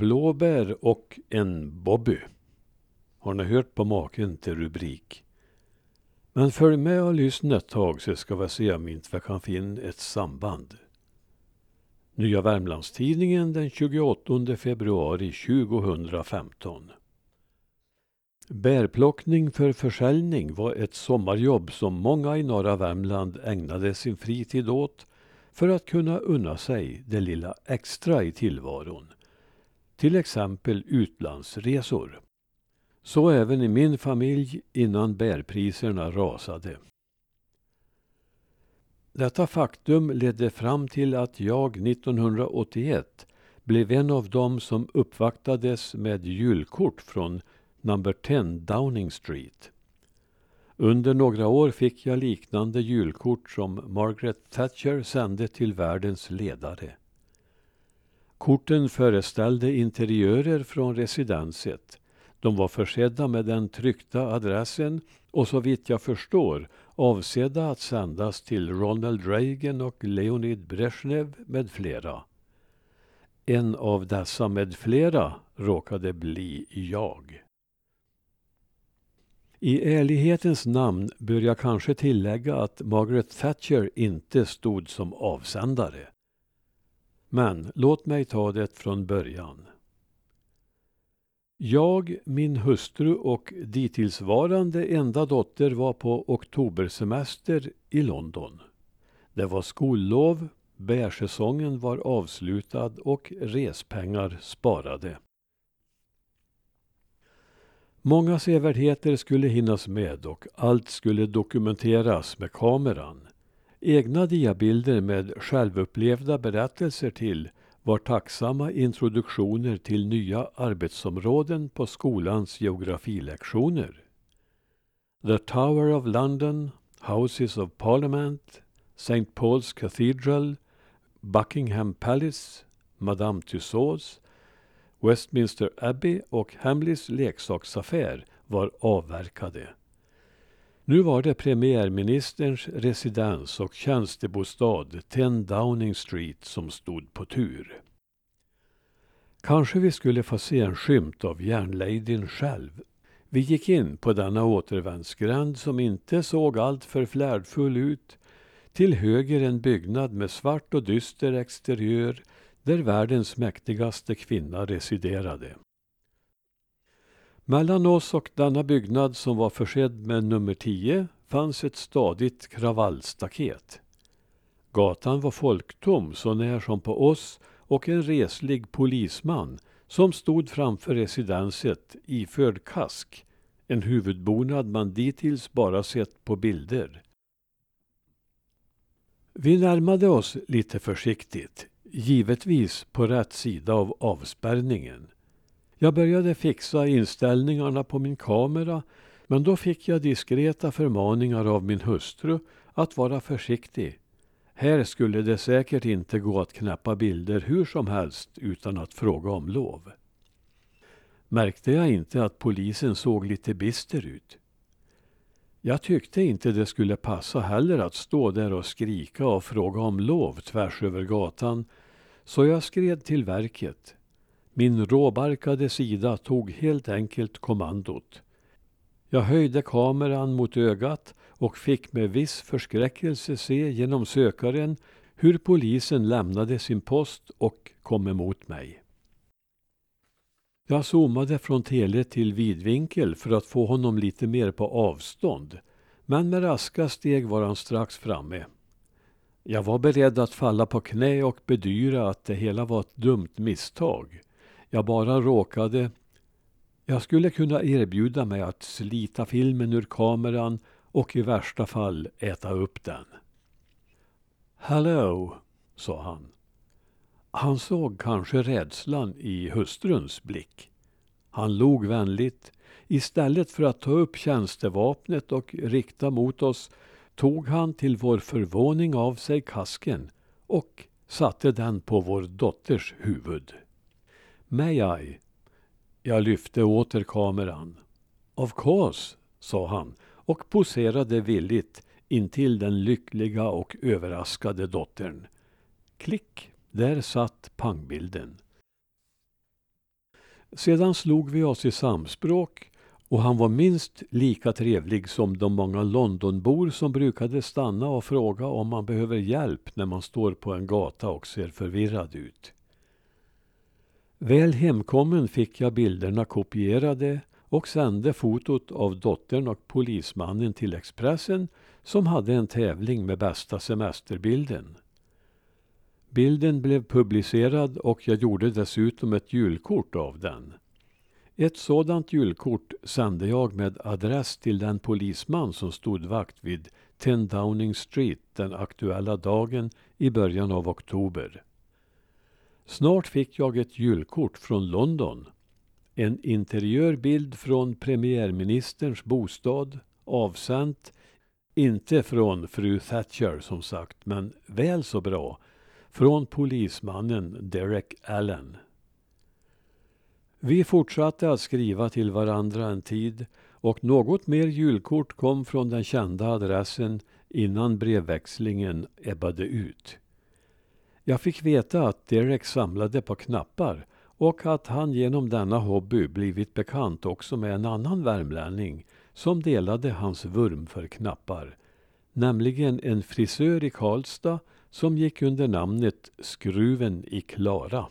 blåbär och en Bobby. Har ni hört på maken till rubrik? Men följ med och lyssna ett tag så ska vi se om inte vi kan finna ett samband. Nya Värmlandstidningen den 28 februari 2015. Bärplockning för försäljning var ett sommarjobb som många i norra Värmland ägnade sin fritid åt för att kunna unna sig det lilla extra i tillvaron. Till exempel utlandsresor. Så även i min familj innan bärpriserna rasade. Detta faktum ledde fram till att jag 1981 blev en av dem som uppvaktades med julkort från number 10 Downing Street. Under några år fick jag liknande julkort som Margaret Thatcher sände till världens ledare. Korten föreställde interiörer från residenset. De var försedda med den tryckta adressen och så vitt jag förstår avsedda att sändas till Ronald Reagan och Leonid Brezhnev med flera. En av dessa med flera råkade bli jag. I ärlighetens namn bör jag kanske tillägga att Margaret Thatcher inte stod som avsändare. Men låt mig ta det från början. Jag, min hustru och ditillsvarande enda dotter var på oktobersemester i London. Det var skollov, bärsäsongen var avslutad och respengar sparade. Många sevärdheter skulle hinnas med och allt skulle dokumenteras med kameran. Egna diabilder med självupplevda berättelser till var tacksamma introduktioner till nya arbetsområden på skolans geografilektioner. The Tower of London, Houses of Parliament, St. Paul's Cathedral, Buckingham Palace, Madame Tussauds, Westminster Abbey och Hamleys leksaksaffär var avverkade. Nu var det premiärministerns residens och tjänstebostad 10 Downing Street som stod på tur. Kanske vi skulle få se en skymt av järnladyn själv. Vi gick in på denna återvändsgränd som inte såg alltför flärdfull ut. Till höger en byggnad med svart och dyster exteriör där världens mäktigaste kvinna residerade. Mellan oss och denna byggnad som var försedd med nummer 10 fanns ett stadigt kravallstaket. Gatan var folktom så när som på oss och en reslig polisman som stod framför residenset iförd kask, en huvudbonad man dittills bara sett på bilder. Vi närmade oss lite försiktigt, givetvis på rätt sida av avspärrningen. Jag började fixa inställningarna på min kamera men då fick jag diskreta förmaningar av min hustru att vara försiktig. Här skulle det säkert inte gå att knäppa bilder hur som helst utan att fråga om lov. Märkte jag inte att polisen såg lite bister ut? Jag tyckte inte det skulle passa heller att stå där och skrika och fråga om lov tvärs över gatan, så jag skred till verket. Min råbarkade sida tog helt enkelt kommandot. Jag höjde kameran mot ögat och fick med viss förskräckelse se genom sökaren hur polisen lämnade sin post och kom emot mig. Jag zoomade från tele till vidvinkel för att få honom lite mer på avstånd. Men med raska steg var han strax framme. Jag var beredd att falla på knä och bedyra att det hela var ett dumt misstag. Jag bara råkade... Jag skulle kunna erbjuda mig att slita filmen ur kameran och i värsta fall äta upp den. Hello, sa han. Han såg kanske rädslan i hustruns blick. Han log vänligt. Istället för att ta upp tjänstevapnet och rikta mot oss tog han till vår förvåning av sig kasken och satte den på vår dotters huvud. May I? Jag lyfte åter kameran. Of course, sa han och poserade villigt intill den lyckliga och överraskade dottern. Klick, där satt pangbilden. Sedan slog vi oss i samspråk och han var minst lika trevlig som de många Londonbor som brukade stanna och fråga om man behöver hjälp när man står på en gata och ser förvirrad ut. Väl hemkommen fick jag bilderna kopierade och sände fotot av dottern och polismannen till Expressen som hade en tävling med bästa semesterbilden. Bilden blev publicerad och jag gjorde dessutom ett julkort av den. Ett sådant julkort sände jag med adress till den polisman som stod vakt vid 10 Downing Street den aktuella dagen i början av oktober. Snart fick jag ett julkort från London. En interiörbild från premiärministerns bostad, avsänt, inte från fru Thatcher som sagt, men väl så bra, från polismannen Derek Allen. Vi fortsatte att skriva till varandra en tid och något mer julkort kom från den kända adressen innan brevväxlingen ebbade ut. Jag fick veta att Derek samlade på knappar och att han genom denna hobby blivit bekant också med en annan värmlänning som delade hans vurm för knappar, nämligen en frisör i Karlstad som gick under namnet Skruven i Klara.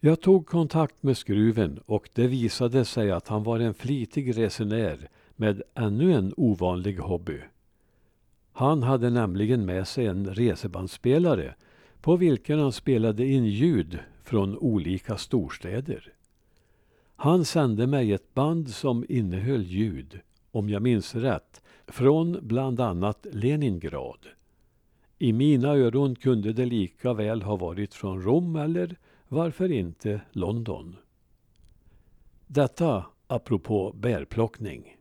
Jag tog kontakt med Skruven och det visade sig att han var en flitig resenär med ännu en ovanlig hobby. Han hade nämligen med sig en resebandspelare på vilken han spelade in ljud från olika storstäder. Han sände mig ett band som innehöll ljud, om jag minns rätt, från bland annat Leningrad. I mina öron kunde det lika väl ha varit från Rom eller varför inte London? Detta apropå bärplockning.